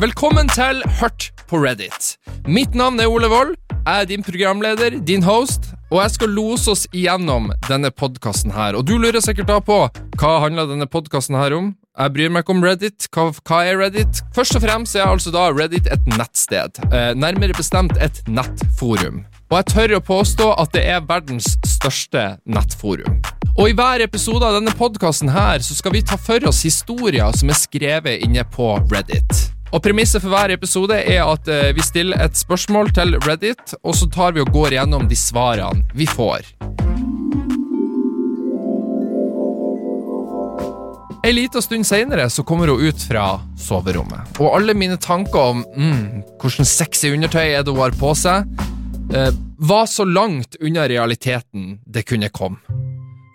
Velkommen til Hørt på Reddit. Mitt navn er Ole Wold. Jeg er din programleder, din host, og jeg skal lose oss igjennom denne podkasten her. Og du lurer sikkert da på hva handler denne podkasten her om? Jeg bryr meg ikke om Reddit. Hva, hva, er Reddit? Først og fremst er altså da Reddit et nettsted. Eh, nærmere bestemt et nettforum. Og jeg tør å påstå at det er verdens største nettforum. Og i hver episode av denne podkasten skal vi ta for oss historier som er skrevet inne på Reddit. Og Premisset for hver episode er at eh, vi stiller et spørsmål til Reddit, og så tar vi og går gjennom de svarene vi får. En liten stund senere så kommer hun ut fra soverommet, og alle mine tanker om mm, hvordan sexy undertøy er det hun har på seg, eh, var så langt unna realiteten det kunne komme.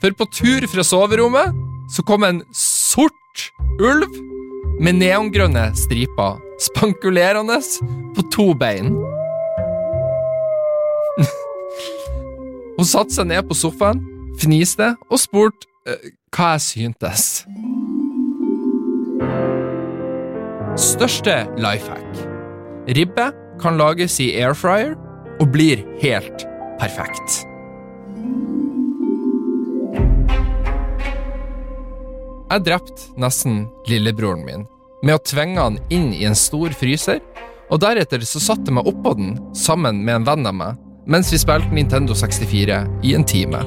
For på tur fra soverommet så kom en sort ulv med neongrønne striper, spankulerende på to bein. Hun satte seg ned på sofaen, fniste og spurte uh, hva jeg syntes. Største life hack. Ribbe kan lages i air fryer og blir helt perfekt. Jeg drepte nesten lillebroren min med å tvinge han inn i en stor fryser, og deretter så satte jeg meg oppå den sammen med en venn av meg mens vi spilte Nintendo 64 i en time.